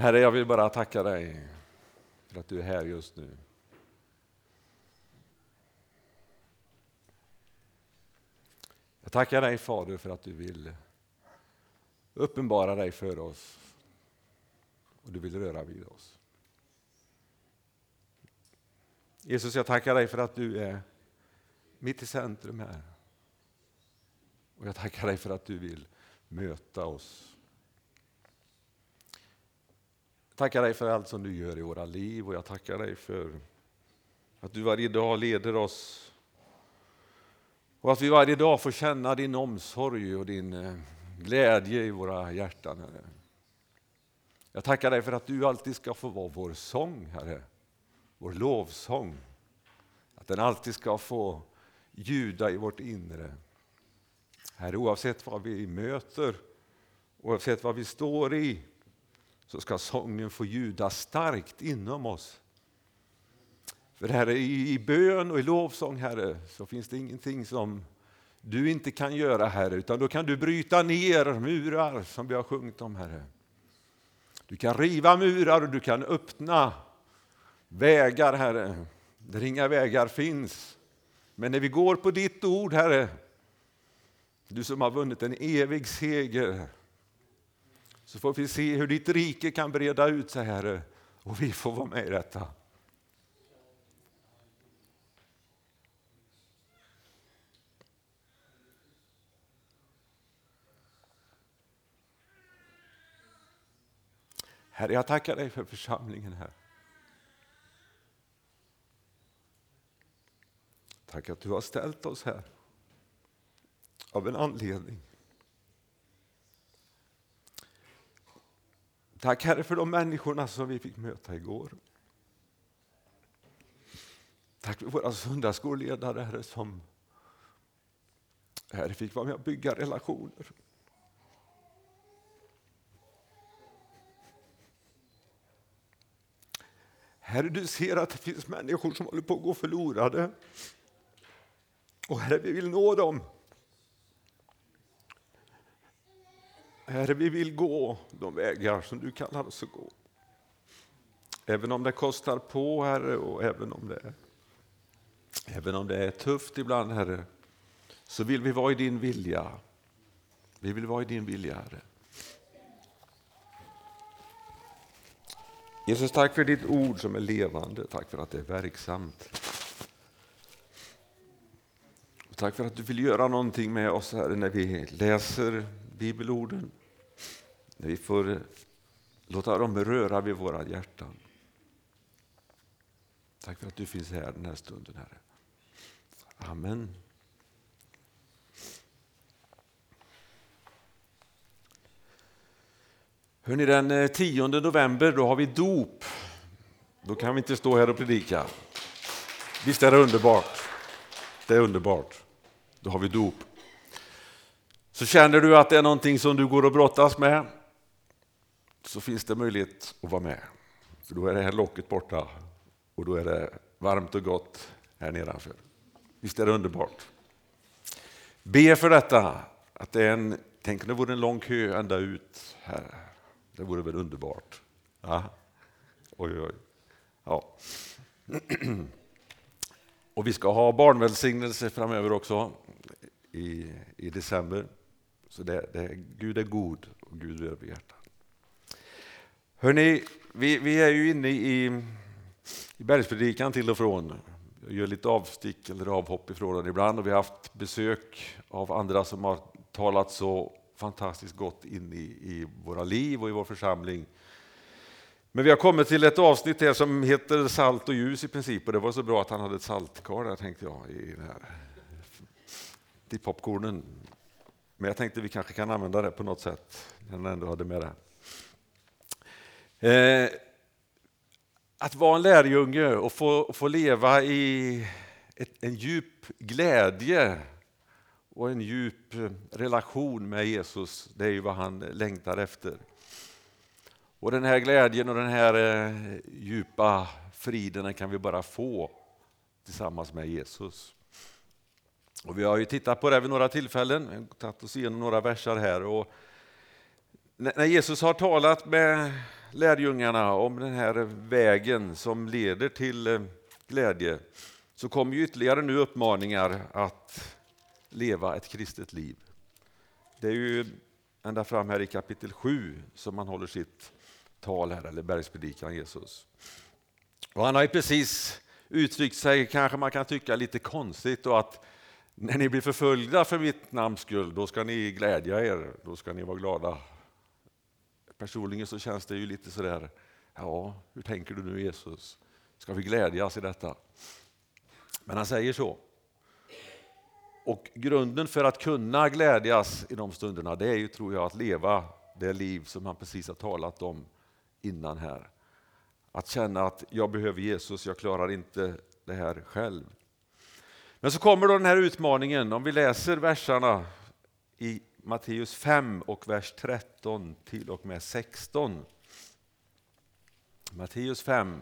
Herre, jag vill bara tacka dig för att du är här just nu. Jag tackar dig Fader för att du vill uppenbara dig för oss och du vill röra vid oss. Jesus, jag tackar dig för att du är mitt i centrum här. Och jag tackar dig för att du vill möta oss. Jag tackar dig för allt som du gör i våra liv och jag tackar dig för att du varje dag leder oss och att vi varje dag får känna din omsorg och din eh, glädje i våra hjärtan. Herre. Jag tackar dig för att du alltid ska få vara vår sång, Herre. Vår lovsång. Att den alltid ska få ljuda i vårt inre. Herre, oavsett vad vi möter, oavsett vad vi står i, så ska sången få ljuda starkt inom oss. För Herre, i, bön och i lovsång, Herre, så finns det ingenting som du inte kan göra, Herre, utan då kan du bryta ner murar som vi har sjungit om, Herre. Du kan riva murar och du kan öppna vägar, Herre, där inga vägar finns. Men när vi går på ditt ord, Herre, du som har vunnit en evig seger, så får vi se hur ditt rike kan breda ut sig, Herre, och vi får vara med i detta. Herre, jag tackar dig för församlingen här. Tack att du har ställt oss här av en anledning. Tack Herre för de människorna som vi fick möta igår. Tack för våra söndagsskolledare Herre som Herre, fick vara med och bygga relationer. Herre, du ser att det finns människor som håller på att gå förlorade. Och Herre, vi vill nå dem. Herre, vi vill gå de vägar som du kallar oss att gå. Även om det kostar på, Herre, och även om det, även om det är tufft ibland, Herre, så vill vi vara i din vilja. Vi vill vara i din vilja, Herre. Jesus, tack för ditt ord som är levande. Tack för att det är verksamt. Och tack för att du vill göra någonting med oss här när vi läser bibelorden. Vi får låta dem röra vid våra hjärtan. Tack för att du finns här den här stunden, Herre. Amen. Hörrni, den eh, 10 november då har vi dop. Då kan vi inte stå här och predika. Visst är det underbart? Det är underbart. Då har vi dop. Så känner du att det är någonting som du går och brottas med så finns det möjlighet att vara med. För då är det här locket borta och då är det varmt och gott här nedanför. Visst är det underbart? Be för detta. Att det är en, tänk om det vore en lång kö ända ut här. Det vore väl underbart? Ja. Oj, oj. Ja. Och vi ska ha barnvälsignelse framöver också i, i december. Så det, det, Gud är god och Gud rör vid hjärtat. Hörrni, vi, vi är ju inne i, i bergspredikan till och från. Jag gör lite avstick eller avhopp ifrån den ibland och vi har haft besök av andra som har talat så fantastiskt gott in i, i våra liv och i vår församling. Men vi har kommit till ett avsnitt här som heter Salt och ljus i princip och det var så bra att han hade ett saltkar där tänkte jag i den här till popcornen. Men jag tänkte vi kanske kan använda det på något sätt när han ändå hade med det. Eh, att vara en lärjunge och få, få leva i ett, en djup glädje och en djup eh, relation med Jesus, det är ju vad han längtar efter. Och den här glädjen och den här eh, djupa friden den kan vi bara få tillsammans med Jesus. Och vi har ju tittat på det vid några tillfällen, tagit oss igenom några versar här. Och när Jesus har talat med lärjungarna om den här vägen som leder till eh, glädje så kommer ju ytterligare nu uppmaningar att leva ett kristet liv. Det är ju ända fram här i kapitel 7 som man håller sitt tal här, eller bergspredikan Jesus. Och han har ju precis uttryckt sig, kanske man kan tycka lite konstigt, och att när ni blir förföljda för mitt namns skull, då ska ni glädja er, då ska ni vara glada. Personligen så känns det ju lite sådär, ja, hur tänker du nu Jesus? Ska vi glädjas i detta? Men han säger så. Och grunden för att kunna glädjas i de stunderna, det är ju, tror jag, att leva det liv som han precis har talat om innan här. Att känna att jag behöver Jesus, jag klarar inte det här själv. Men så kommer då den här utmaningen, om vi läser verserna i Matteus 5 och vers 13 till och med 16. Matteus 5,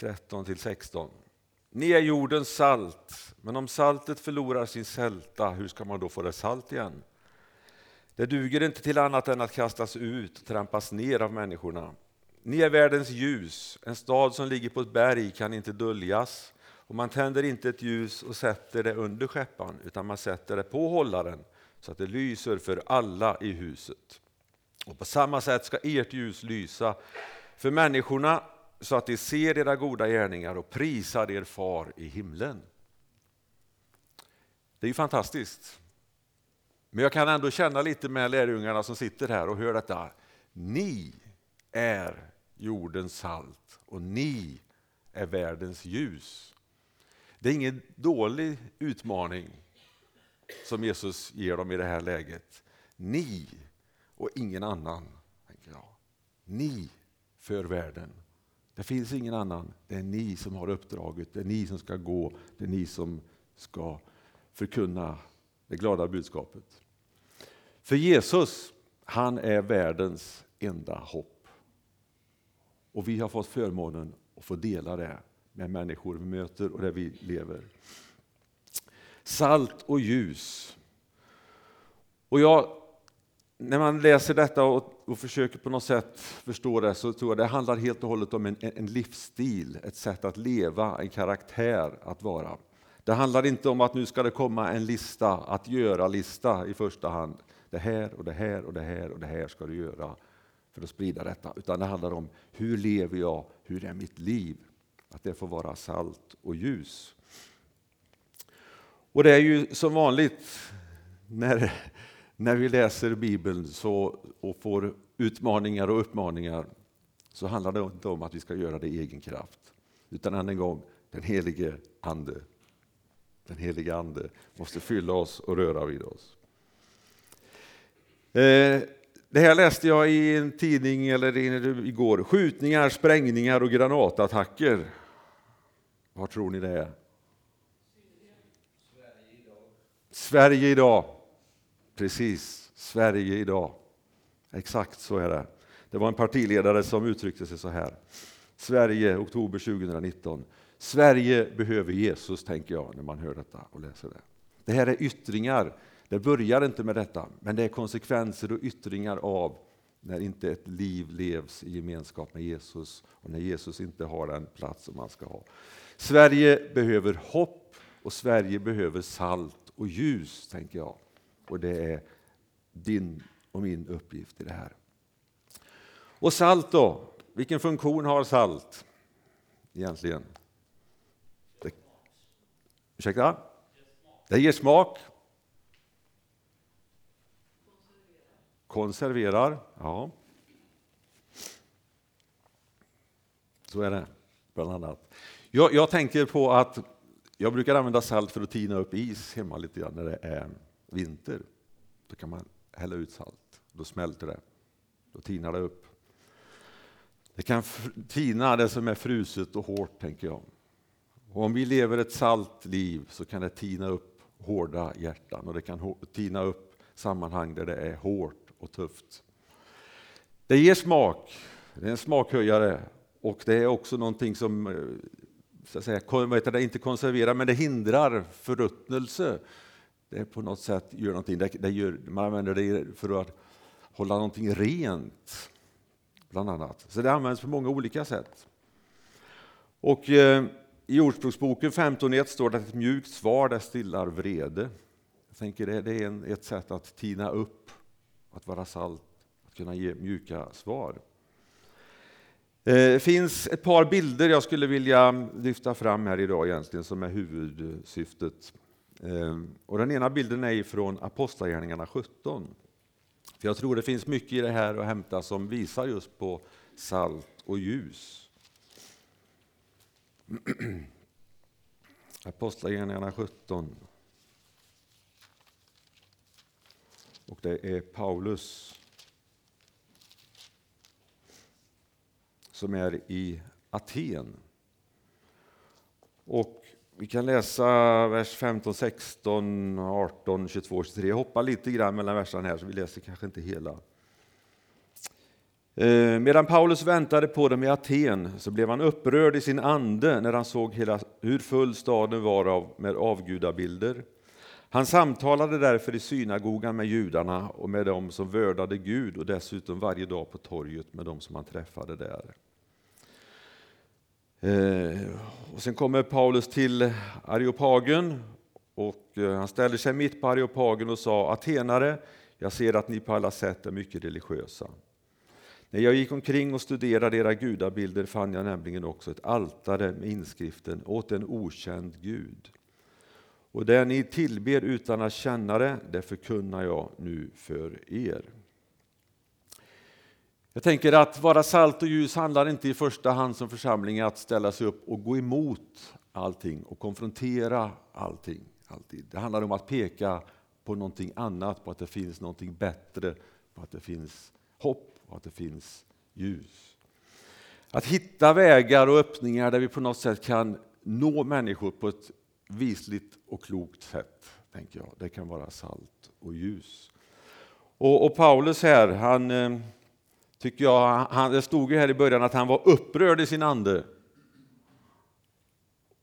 13 till 16. Ni är jordens salt, men om saltet förlorar sin sälta, hur ska man då få det salt igen? Det duger inte till annat än att kastas ut och trampas ner av människorna. Ni är världens ljus, en stad som ligger på ett berg kan inte döljas. Och man tänder inte ett ljus och sätter det under skeppan, utan man sätter det på hållaren så att det lyser för alla i huset. Och på samma sätt ska ert ljus lysa för människorna så att de ser era goda gärningar och prisar er far i himlen. Det är ju fantastiskt. Men jag kan ändå känna lite med lärjungarna som sitter här och hör detta. Ni är jordens salt och ni är världens ljus. Det är ingen dålig utmaning som Jesus ger dem i det här läget. Ni och ingen annan, tänker jag. Ni för världen. Det finns ingen annan. Det är ni som har uppdraget. Det är ni som ska gå. Det är ni som ska förkunna det glada budskapet. För Jesus, han är världens enda hopp. Och vi har fått förmånen att få dela det med människor vi möter och där vi lever. Salt och ljus. Och jag, när man läser detta och, och, försöker på något sätt förstå det så tror jag det handlar helt och hållet om en, en livsstil, ett sätt att leva, en karaktär att vara. Det handlar inte om att nu ska det komma en lista, att göra-lista i första hand. Det här och det här och det här och det här ska du göra för att sprida detta. Utan det handlar om hur lever jag, hur är mitt liv? Att det får vara salt och ljus. Och det är ju som vanligt när, när vi läser Bibeln så, och får utmaningar och uppmaningar så handlar det inte om att vi ska göra det i egen kraft. Utan än en gång, den helige Ande. Den helige Ande måste fylla oss och röra vid oss. Eh, det här läste jag i en tidning eller igår. Skjutningar, sprängningar och granatattacker. Vad tror ni det är? Sverige idag. Sverige idag. Precis, Sverige idag. Exakt så är det. Det var en partiledare som uttryckte sig så här. Sverige, oktober 2019. Sverige behöver Jesus, tänker jag när man hör detta och läser det. Det här är yttringar. Det börjar inte med detta, men det är konsekvenser och yttringar av när inte ett liv levs i gemenskap med Jesus och när Jesus inte har den plats som han ska ha. Sverige behöver hopp och Sverige behöver salt och ljus, tänker jag. Och det är din och min uppgift i det här. Och salt då? Vilken funktion har salt egentligen? Det, ursäkta? Det ger smak. Konserverar. Ja. Så är det, bland annat. Jag, jag, tänker på att jag brukar använda salt för att tina upp is hemma lite grann när det är vinter. Då kan man hälla ut salt, då smälter det, då tinar det upp. Det kan tina det som är fruset och hårt, tänker jag. Och om vi lever ett salt liv så kan det tina upp hårda hjärtan och det kan tina upp sammanhang där det är hårt och tufft. Det ger smak, det är en smakhöjare och det är också någonting som eh, så att säga, det inte konserverar, men det hindrar förruttnelse. Det på något sätt gör någonting. Det, det gör, man använder det för att hålla någonting rent. bland annat. Så det används på många olika sätt. Och eh, i Ordspråksboken 15.1 står det att ett mjukt svar det stillar vrede. Jag tänker det, det är en, ett sätt att tina upp, att vara salt, att kunna ge mjuka svar. Det finns ett par bilder jag skulle vilja lyfta fram här idag egentligen som är huvudsyftet. Eh, och den ena bilden är från Apostlagärningarna 17. För jag tror det finns mycket i det här att hämta som visar just på salt och ljus. Apostlagärningarna 17. Och det är Paulus som är i Aten. Och vi kan läsa vers 15, 16, 18, 22, 23. Jag hoppar lite grann mellan verserna här, så vi läser kanske inte hela. Eh, medan Paulus väntade på dem i Aten så blev han upprörd i sin ande när han såg hela, hur full staden var av, med avgudabilder. Han samtalade därför i synagogan med judarna och med dem som vördade Gud och dessutom varje dag på torget med dem som han träffade där. Eh, och sen kommer Paulus till Areopagen och eh, han ställer sig mitt på Areopagen och sa Atenare, jag ser att ni på alla sätt är mycket religiösa. När jag gick omkring och studerade era gudabilder fann jag nämligen också ett altare med inskriften åt en okänd Gud. Och det ni tillber utan att känna det, det förkunnar jag nu för er. Jag tänker att vara salt och ljus handlar inte i första hand som församling att ställa sig upp och gå emot allting och konfrontera allting. Alltid. Det handlar om att peka på någonting annat, på att det finns någonting bättre, på att det finns hopp och att det finns ljus. Att hitta vägar och öppningar där vi på något sätt kan nå människor på ett visligt och klokt sätt, tänker jag. Det kan vara salt och ljus. Och, och Paulus här, han eh, tycker jag, han, det stod ju här i början att han var upprörd i sin ande.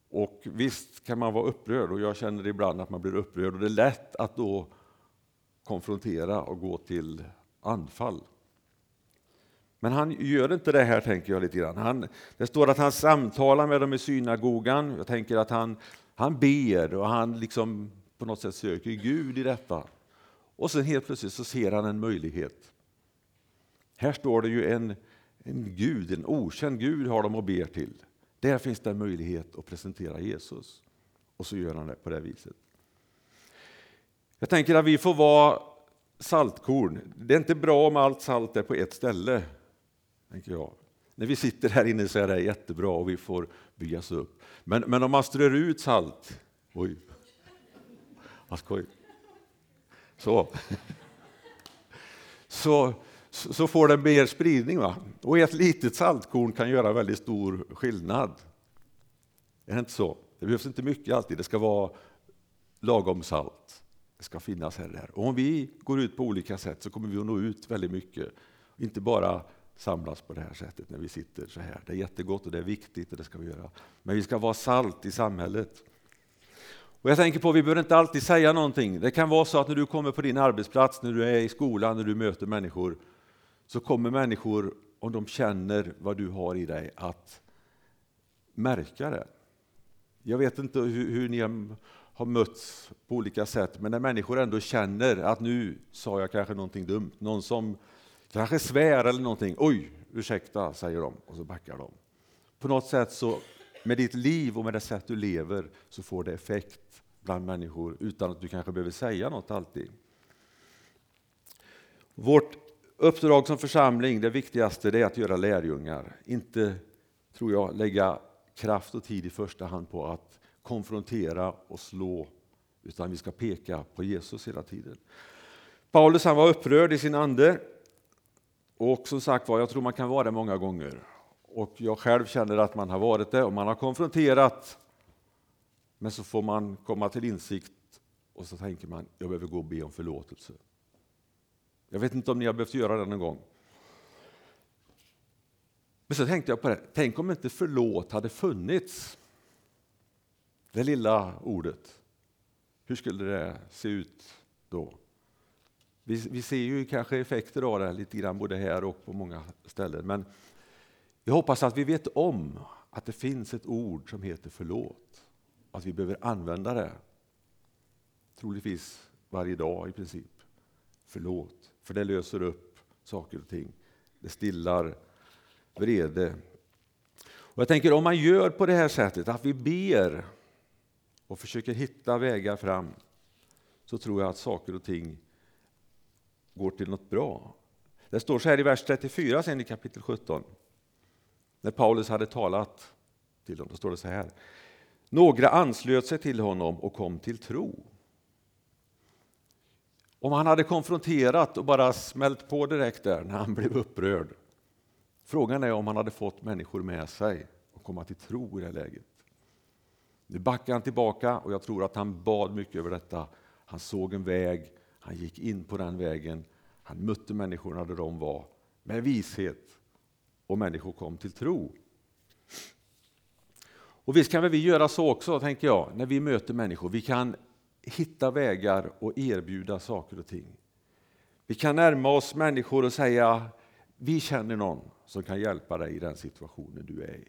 Och visst kan man vara upprörd och jag känner ibland att man blir upprörd och det är lätt att då konfrontera och gå till anfall. Men han gör inte det här, tänker jag lite grann. Han, det står att han samtalar med dem i synagogan. Jag tänker att han, han ber och han liksom på något sätt söker Gud i detta. Och sen helt plötsligt så ser han en möjlighet. Här står det ju en, en Gud, en okänd Gud har de att ber till. Där finns det en möjlighet att presentera Jesus. Och så gör han det på det viset. Jag tänker att vi får vara saltkorn. Det är inte bra om allt salt är på ett ställe tänker jag. När vi sitter här inne så är det jättebra och vi får byggas upp. Men, men om man strör ut salt, oj, vad skoj. Så. så, så får det mer spridning. Va? Och ett litet saltkorn kan göra väldigt stor skillnad. Är det inte så? Det behövs inte mycket alltid, det ska vara lagom salt. Det ska finnas här och där. Och om vi går ut på olika sätt så kommer vi att nå ut väldigt mycket. Inte bara samlas på det här sättet när vi sitter så här. Det är jättegott och det är viktigt och det ska vi göra. Men vi ska vara salt i samhället. Och jag tänker på, vi behöver inte alltid säga någonting. Det kan vara så att när du kommer på din arbetsplats, när du är i skolan, när du möter människor, så kommer människor, om de känner vad du har i dig, att märka det. Jag vet inte hur, hur ni har mötts på olika sätt, men när människor ändå känner att nu sa jag kanske någonting dumt, någon som kanske svär eller någonting. Oj, ursäkta, säger de och så backar de. På något sätt så, med ditt liv och med det sätt du lever, så får det effekt bland människor utan att du kanske behöver säga något alltid. Vårt uppdrag som församling, det viktigaste, det är att göra lärjungar. Inte, tror jag, lägga kraft och tid i första hand på att konfrontera och slå, utan vi ska peka på Jesus hela tiden. Paulus han var upprörd i sin ande och som sagt var, jag tror man kan vara det många gånger. Och jag själv känner att man har varit det och man har konfronterat. Men så får man komma till insikt och så tänker man, jag behöver gå och be om förlåtelse. Jag vet inte om ni har behövt göra det någon gång. Men så tänkte jag på det, tänk om inte förlåt hade funnits. Det lilla ordet. Hur skulle det se ut då? Vi, vi ser ju kanske effekter av det lite grann både här och på många ställen. Men jag hoppas att vi vet om att det finns ett ord som heter förlåt. Att vi behöver använda det. Troligtvis varje dag i princip. Förlåt, för det löser upp saker och ting. Det stillar vrede. Och jag tänker om man gör på det här sättet, att vi ber och försöker hitta vägar fram, så tror jag att saker och ting går till något bra. Det står så här i vers 34 sen i kapitel 17. När Paulus hade talat till dem, då står det så här. Några anslöt sig till honom och kom till tro. Om han hade konfronterat och bara smält på direkt där när han blev upprörd. Frågan är om han hade fått människor med sig och komma till tro i det läget. Nu backar han tillbaka och jag tror att han bad mycket över detta. Han såg en väg, han gick in på den vägen, han mötte människorna där de var med vishet och människor kom till tro. Och visst kan väl vi göra så också, tänker jag, när vi möter människor. Vi kan hitta vägar och erbjuda saker och ting. Vi kan närma oss människor och säga, vi känner någon som kan hjälpa dig i den situationen du är i.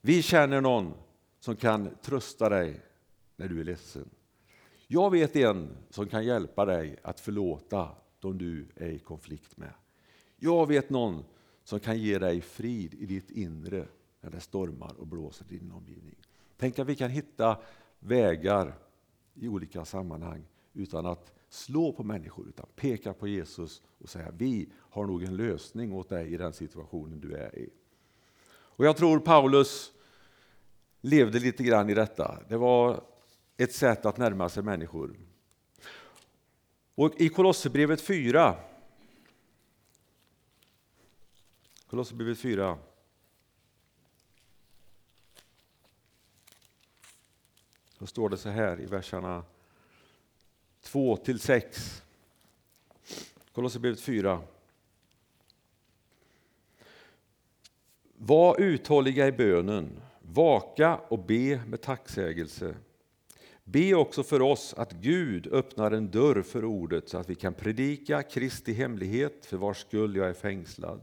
Vi känner någon som kan trösta dig när du är ledsen. Jag vet en som kan hjälpa dig att förlåta de du är i konflikt med. Jag vet någon som kan ge dig frid i ditt inre när det stormar och blåser i din omgivning. Tänk att vi kan hitta vägar i olika sammanhang utan att slå på människor, utan peka på Jesus och säga vi har nog en lösning åt dig i den situationen du är i. Och Jag tror Paulus levde lite grann i detta. Det var ett sätt att närma sig människor. Och I Kolosserbrevet 4 Kolosserbrevet 4 Då står det så här i verserna 2 till 6. Kolosserbrevet 4. Var uthålliga i bönen, vaka och be med tacksägelse. Be också för oss att Gud öppnar en dörr för ordet så att vi kan predika Kristi hemlighet för vars skull jag är fängslad.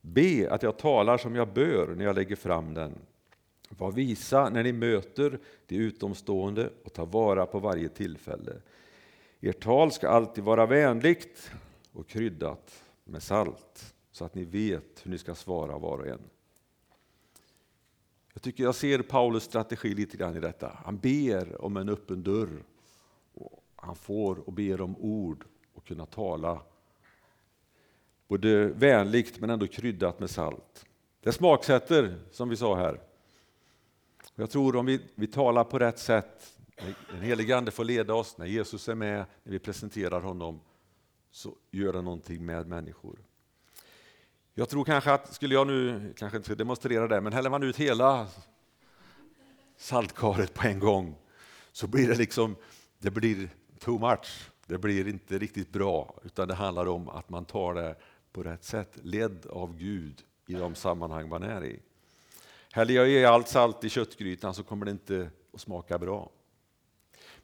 Be att jag talar som jag bör när jag lägger fram den. Var visa när ni möter de utomstående och ta vara på varje tillfälle. Ert tal ska alltid vara vänligt och kryddat med salt så att ni vet hur ni ska svara var och en. Jag tycker jag ser Paulus strategi lite grann i detta. Han ber om en öppen dörr. Han får och ber om ord och kunna tala både vänligt men ändå kryddat med salt. Det smaksätter, som vi sa här. Jag tror om vi, vi talar på rätt sätt, den helige Ande får leda oss, när Jesus är med, när vi presenterar honom, så gör det någonting med människor. Jag tror kanske att, skulle jag nu, kanske inte demonstrera det, men häller man ut hela saltkaret på en gång så blir det liksom, det blir too much. Det blir inte riktigt bra, utan det handlar om att man tar det på rätt sätt, ledd av Gud i de sammanhang man är i. Häller jag i allt salt i köttgrytan så kommer det inte att smaka bra.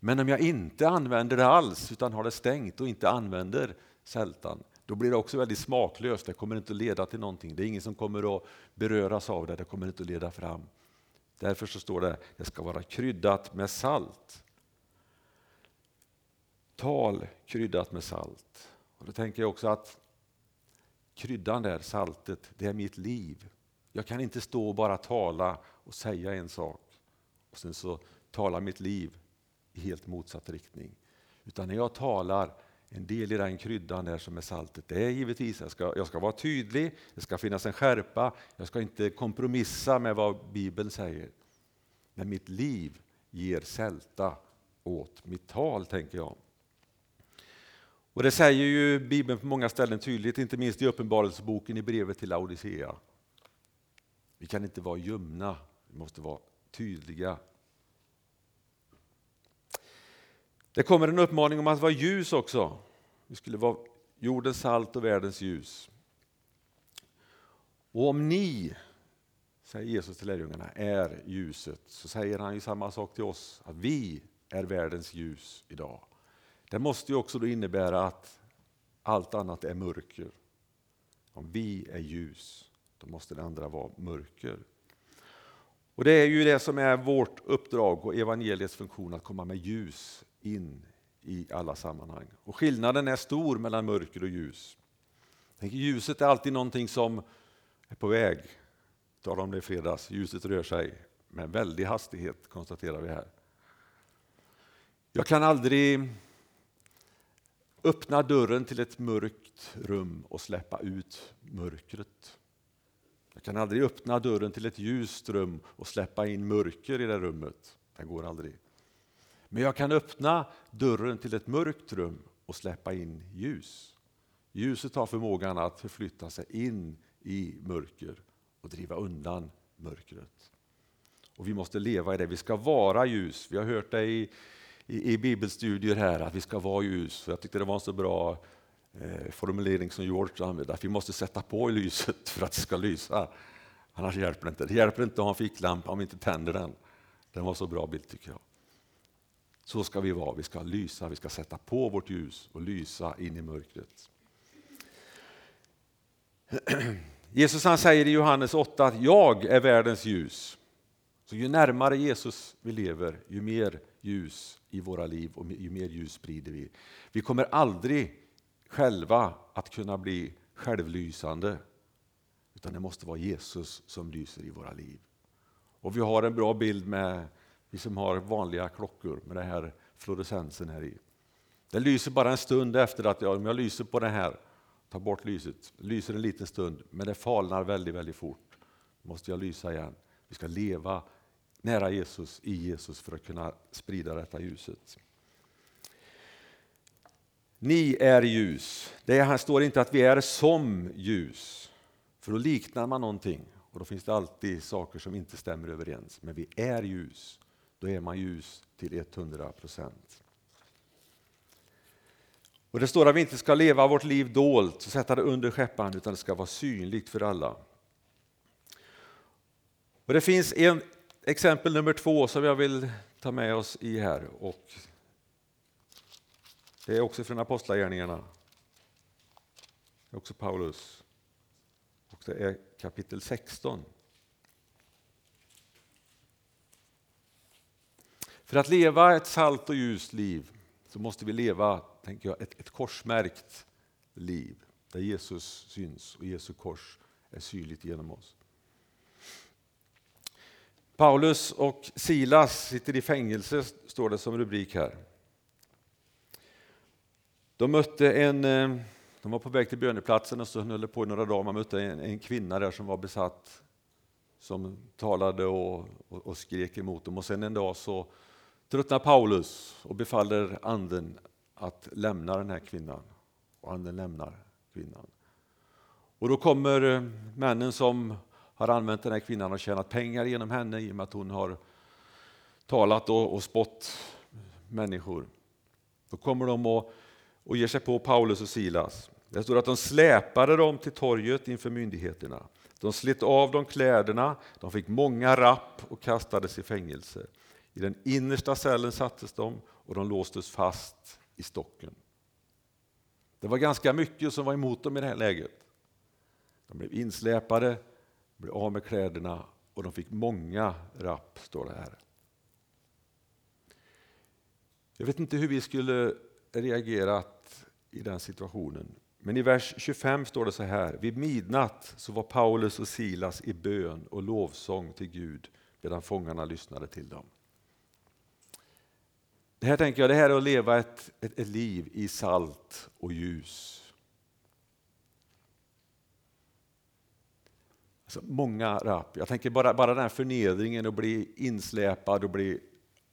Men om jag inte använder det alls, utan har det stängt och inte använder sältan, då blir det också väldigt smaklöst. Det kommer inte att leda till någonting. Det är ingen som kommer att beröras av det. Det kommer inte att leda fram. Därför så står det det ska vara kryddat med salt. Tal kryddat med salt. Och Då tänker jag också att kryddan där, saltet, det är mitt liv. Jag kan inte stå och bara tala och säga en sak och sen så talar mitt liv i helt motsatt riktning. Utan när jag talar, en del i den kryddan där som är saltet, det är givetvis jag ska, jag ska vara tydlig, det ska finnas en skärpa, jag ska inte kompromissa med vad Bibeln säger. Men mitt liv ger sälta åt mitt tal, tänker jag. Och Det säger ju Bibeln på många ställen tydligt, inte minst i Uppenbarelseboken i brevet till Laodicea. Vi kan inte vara ljumna, vi måste vara tydliga. Det kommer en uppmaning om att vara ljus också. Vi skulle vara jordens salt och världens ljus. Och om ni, säger Jesus till lärjungarna, är ljuset så säger han ju samma sak till oss, att vi är världens ljus idag. Det måste ju också då innebära att allt annat är mörker. Om vi är ljus, då måste det andra vara mörker. Och Det är ju det som är vårt uppdrag och evangeliets funktion, att komma med ljus in i alla sammanhang. Och Skillnaden är stor mellan mörker och ljus. ljuset är alltid någonting som är på väg. Jag talade om det i fredags. Ljuset rör sig med väldig hastighet, konstaterar vi här. Jag kan aldrig öppna dörren till ett mörkt rum och släppa ut mörkret. Jag kan aldrig öppna dörren till ett ljust rum och släppa in mörker i det rummet. Det går aldrig. Men jag kan öppna dörren till ett mörkt rum och släppa in ljus. Ljuset har förmågan att förflytta sig in i mörker och driva undan mörkret. Och Vi måste leva i det. Vi ska vara ljus. Vi har hört det i, i, i bibelstudier här, att vi ska vara ljus. Jag tyckte det var en så bra eh, formulering som George använde, att vi måste sätta på lyset för att det ska lysa. Annars hjälper det inte. Det hjälper inte att ha en ficklampa om vi inte tänder den. Den var så bra bild tycker jag. Så ska vi vara, vi ska lysa, vi ska sätta på vårt ljus och lysa in i mörkret. Jesus han säger i Johannes 8 att jag är världens ljus. Så ju närmare Jesus vi lever, ju mer ljus i våra liv och ju mer ljus sprider vi. Vi kommer aldrig själva att kunna bli självlysande. Utan det måste vara Jesus som lyser i våra liv. Och vi har en bra bild med vi som har vanliga klockor med den här fluorescensen här i. Den lyser bara en stund efter att jag, om jag lyser på den här, tar bort lyset, lyser en liten stund, men det falnar väldigt, väldigt fort. Då måste jag lysa igen. Vi ska leva nära Jesus, i Jesus, för att kunna sprida detta ljuset. Ni är ljus. Det står inte att vi är som ljus, för då liknar man någonting och då finns det alltid saker som inte stämmer överens. Men vi är ljus, då är man ljus till 100 procent. Och det står att vi inte ska leva vårt liv dolt och sätta det under skäppan, utan det ska vara synligt för alla. Och Det finns en exempel nummer två som jag vill ta med oss i här. Och det är också från Apostlagärningarna. Det är också Paulus. Och det är kapitel 16. För att leva ett salt och ljust liv så måste vi leva tänker jag, ett, ett korsmärkt liv där Jesus syns och Jesu kors är synligt genom oss. Paulus och Silas sitter i fängelse, står det som rubrik här. De mötte en, eh, de var på väg till böneplatsen och så höll det på i några dagar. Man mötte en, en kvinna där som var besatt, som talade och, och, och skrek emot dem. Och sen en dag så tröttnar Paulus och befaller anden att lämna den här kvinnan. Och anden lämnar kvinnan. Och då kommer eh, männen som har använt den här kvinnan och tjänat pengar genom henne i och med att hon har talat och, och spott människor. Då kommer de och, och ger sig på Paulus och Silas. Det står att de släpade dem till torget inför myndigheterna. De slet av dem kläderna, de fick många rapp och kastades i fängelse. I den innersta cellen sattes de och de låstes fast i stocken. Det var ganska mycket som var emot dem i det här läget. De blev insläpade, blev av med kläderna och de fick många rapp, står det här. Jag vet inte hur vi skulle reagerat i den situationen. Men i vers 25 står det så här. Vid midnatt så var Paulus och Silas i bön och lovsång till Gud medan fångarna lyssnade till dem. Det här tänker jag, det här är att leva ett, ett, ett liv i salt och ljus. Alltså många rap. Jag tänker bara, bara den här förnedringen att bli insläpad och bli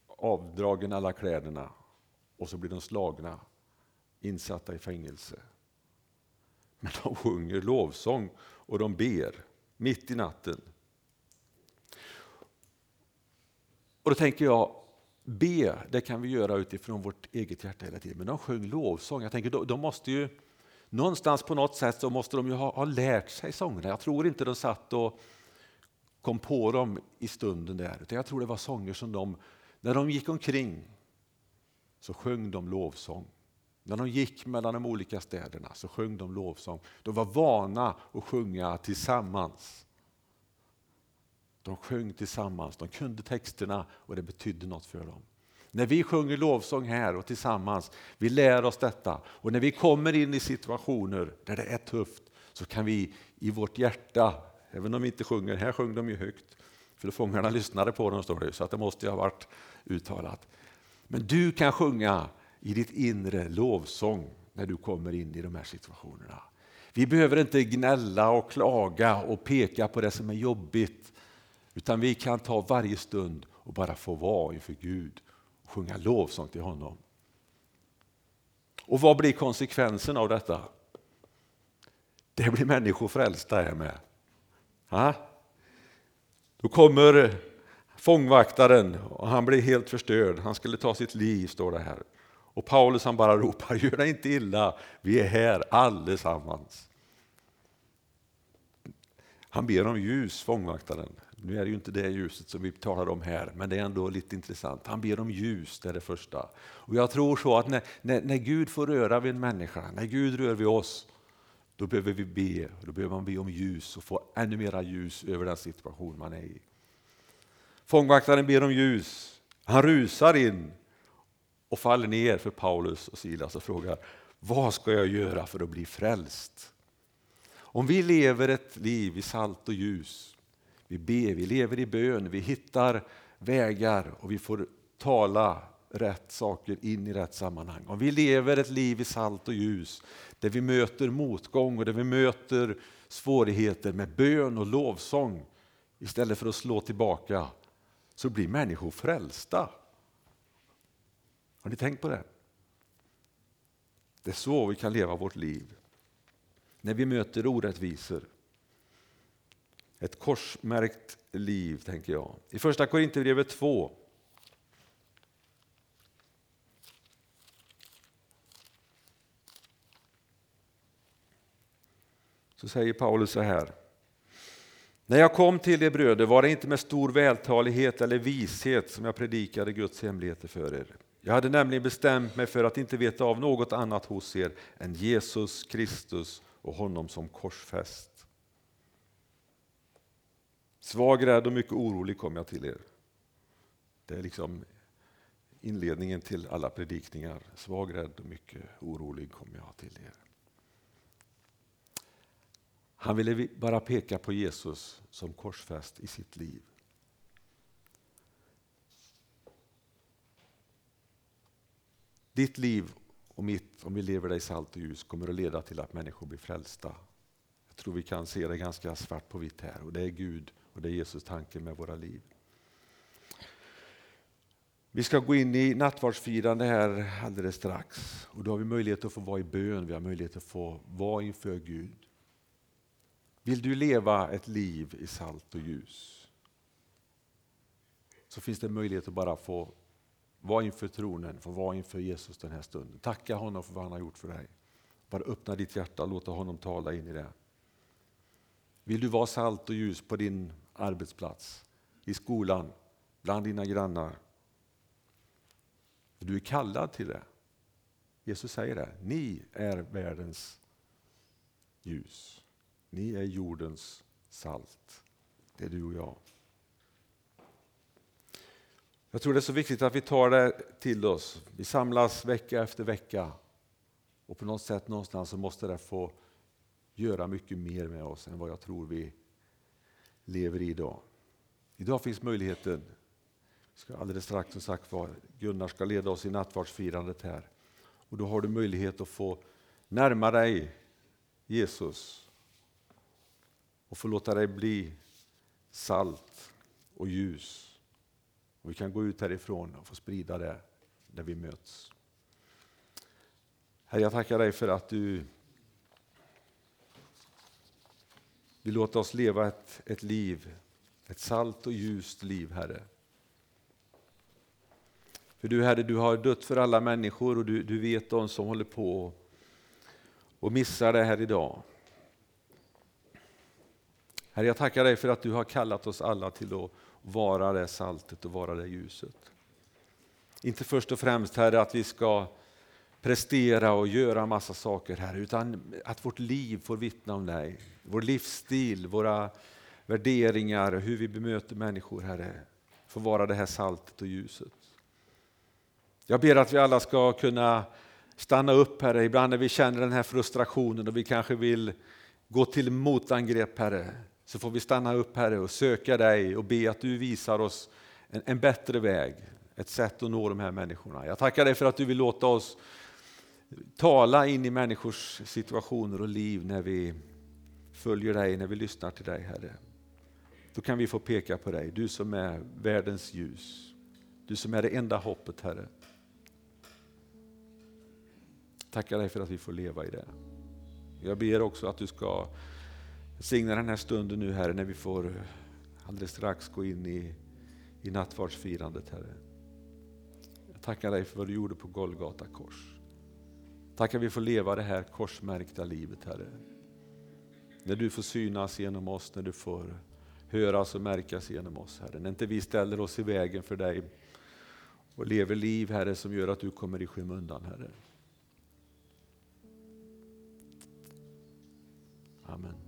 avdragen alla kläderna och så blir de slagna, insatta i fängelse. Men de sjunger lovsång och de ber mitt i natten. Och då tänker jag, be, det kan vi göra utifrån vårt eget hjärta hela tiden. Men de sjöng lovsång. Jag tänker, de måste ju någonstans på något sätt så måste de ju ha, ha lärt sig sångerna. Jag tror inte de satt och kom på dem i stunden där. Utan jag tror det var sånger som de, när de gick omkring så sjöng de lovsång. När de gick mellan de olika städerna så sjöng de lovsång. De var vana att sjunga tillsammans. De sjöng tillsammans, de kunde texterna och det betydde något för dem. När vi sjunger lovsång här och tillsammans, vi lär oss detta. Och när vi kommer in i situationer där det är tufft så kan vi i vårt hjärta, även om vi inte sjunger, här sjöng de ju högt, för fångarna lyssnade på dem står det, så att det måste ju ha varit uttalat. Men du kan sjunga i ditt inre lovsång när du kommer in i de här situationerna. Vi behöver inte gnälla och klaga och peka på det som är jobbigt, utan vi kan ta varje stund och bara få vara inför Gud och sjunga lovsång till honom. Och vad blir konsekvensen av detta? Det blir människor frälsta här med. Ha? Då kommer fångvaktaren och han blir helt förstörd. Han skulle ta sitt liv, står det här. Och Paulus han bara ropar, gör dig inte illa, vi är här allesammans. Han ber om ljus, fångvaktaren. Nu är det ju inte det ljuset som vi talar om här, men det är ändå lite intressant. Han ber om ljus, det är det första. Och jag tror så att när, när, när Gud får röra vid en människa, när Gud rör vid oss, då behöver vi be, då behöver man be om ljus och få ännu mera ljus över den situation man är i. Fångvaktaren ber om ljus, han rusar in och faller ner för Paulus och Silas och frågar vad ska jag göra för att bli frälst? Om vi lever ett liv i salt och ljus, vi ber, vi lever i bön, vi hittar vägar och vi får tala rätt saker in i rätt sammanhang. Om vi lever ett liv i salt och ljus där vi möter motgång och där vi möter svårigheter med bön och lovsång istället för att slå tillbaka så blir människor frälsta. Har ni tänkt på det? Det är så vi kan leva vårt liv. När vi möter orättvisor. Ett korsmärkt liv, tänker jag. I första Korinthierbrevet 2 så säger Paulus så här. När jag kom till er bröder var det inte med stor vältalighet eller vishet som jag predikade Guds hemligheter för er. Jag hade nämligen bestämt mig för att inte veta av något annat hos er än Jesus Kristus och honom som korsfäst. Svag, rädd och mycket orolig kom jag till er. Det är liksom inledningen till alla predikningar. Svag, rädd och mycket orolig kom jag till er. Han ville bara peka på Jesus som korsfäst i sitt liv. Ditt liv och mitt, om vi lever det i salt och ljus, kommer att leda till att människor blir frälsta. Jag tror vi kan se det ganska svart på vitt här och det är Gud och det är Jesus tanke med våra liv. Vi ska gå in i nattvardsfirande här alldeles strax och då har vi möjlighet att få vara i bön, vi har möjlighet att få vara inför Gud. Vill du leva ett liv i salt och ljus så finns det möjlighet att bara få vara inför tronen, få vara inför Jesus den här stunden. Tacka honom för vad han har gjort för dig. Bara öppna ditt hjärta och låta honom tala in i det. Vill du vara salt och ljus på din arbetsplats, i skolan, bland dina grannar? Du är kallad till det. Jesus säger det. Ni är världens ljus. Ni är jordens salt. Det är du och jag. Jag tror det är så viktigt att vi tar det till oss. Vi samlas vecka efter vecka och på något sätt någonstans så måste det få göra mycket mer med oss än vad jag tror vi lever i idag. Idag finns möjligheten, vi ska alldeles strax som sagt var, Gunnar ska leda oss i nattvardsfirandet här. Och då har du möjlighet att få närma dig Jesus och få låta dig bli salt och ljus. Och vi kan gå ut härifrån och få sprida det där vi möts. Herre, jag tackar dig för att du vill låta oss leva ett, ett liv, ett salt och ljust liv, Herre. För du, Herre, du har dött för alla människor och du, du vet de som håller på och missar det här idag. Herre, jag tackar dig för att du har kallat oss alla till att vara det saltet och vara det ljuset. Inte först och främst, Herre, att vi ska prestera och göra massa saker här, utan att vårt liv får vittna om dig. Vår livsstil, våra värderingar, hur vi bemöter människor, Herre, får vara det här saltet och ljuset. Jag ber att vi alla ska kunna stanna upp, Herre, ibland när vi känner den här frustrationen och vi kanske vill gå till motangrepp, Herre, så får vi stanna upp, Herre, och söka dig och be att du visar oss en, en bättre väg, ett sätt att nå de här människorna. Jag tackar dig för att du vill låta oss tala in i människors situationer och liv när vi följer dig, när vi lyssnar till dig, Herre. Då kan vi få peka på dig, du som är världens ljus. Du som är det enda hoppet, Herre. Tackar dig för att vi får leva i det. Jag ber också att du ska signa den här stunden nu, Herre, när vi får alldeles strax gå in i, i nattvardsfirandet, Herre. Jag tackar dig för vad du gjorde på Golgata kors. Tack att vi får leva det här korsmärkta livet, Herre. När du får synas genom oss, när du får höras och märkas genom oss, Herre. När inte vi ställer oss i vägen för dig och lever liv, Herre, som gör att du kommer i skymundan, Herre. Amen.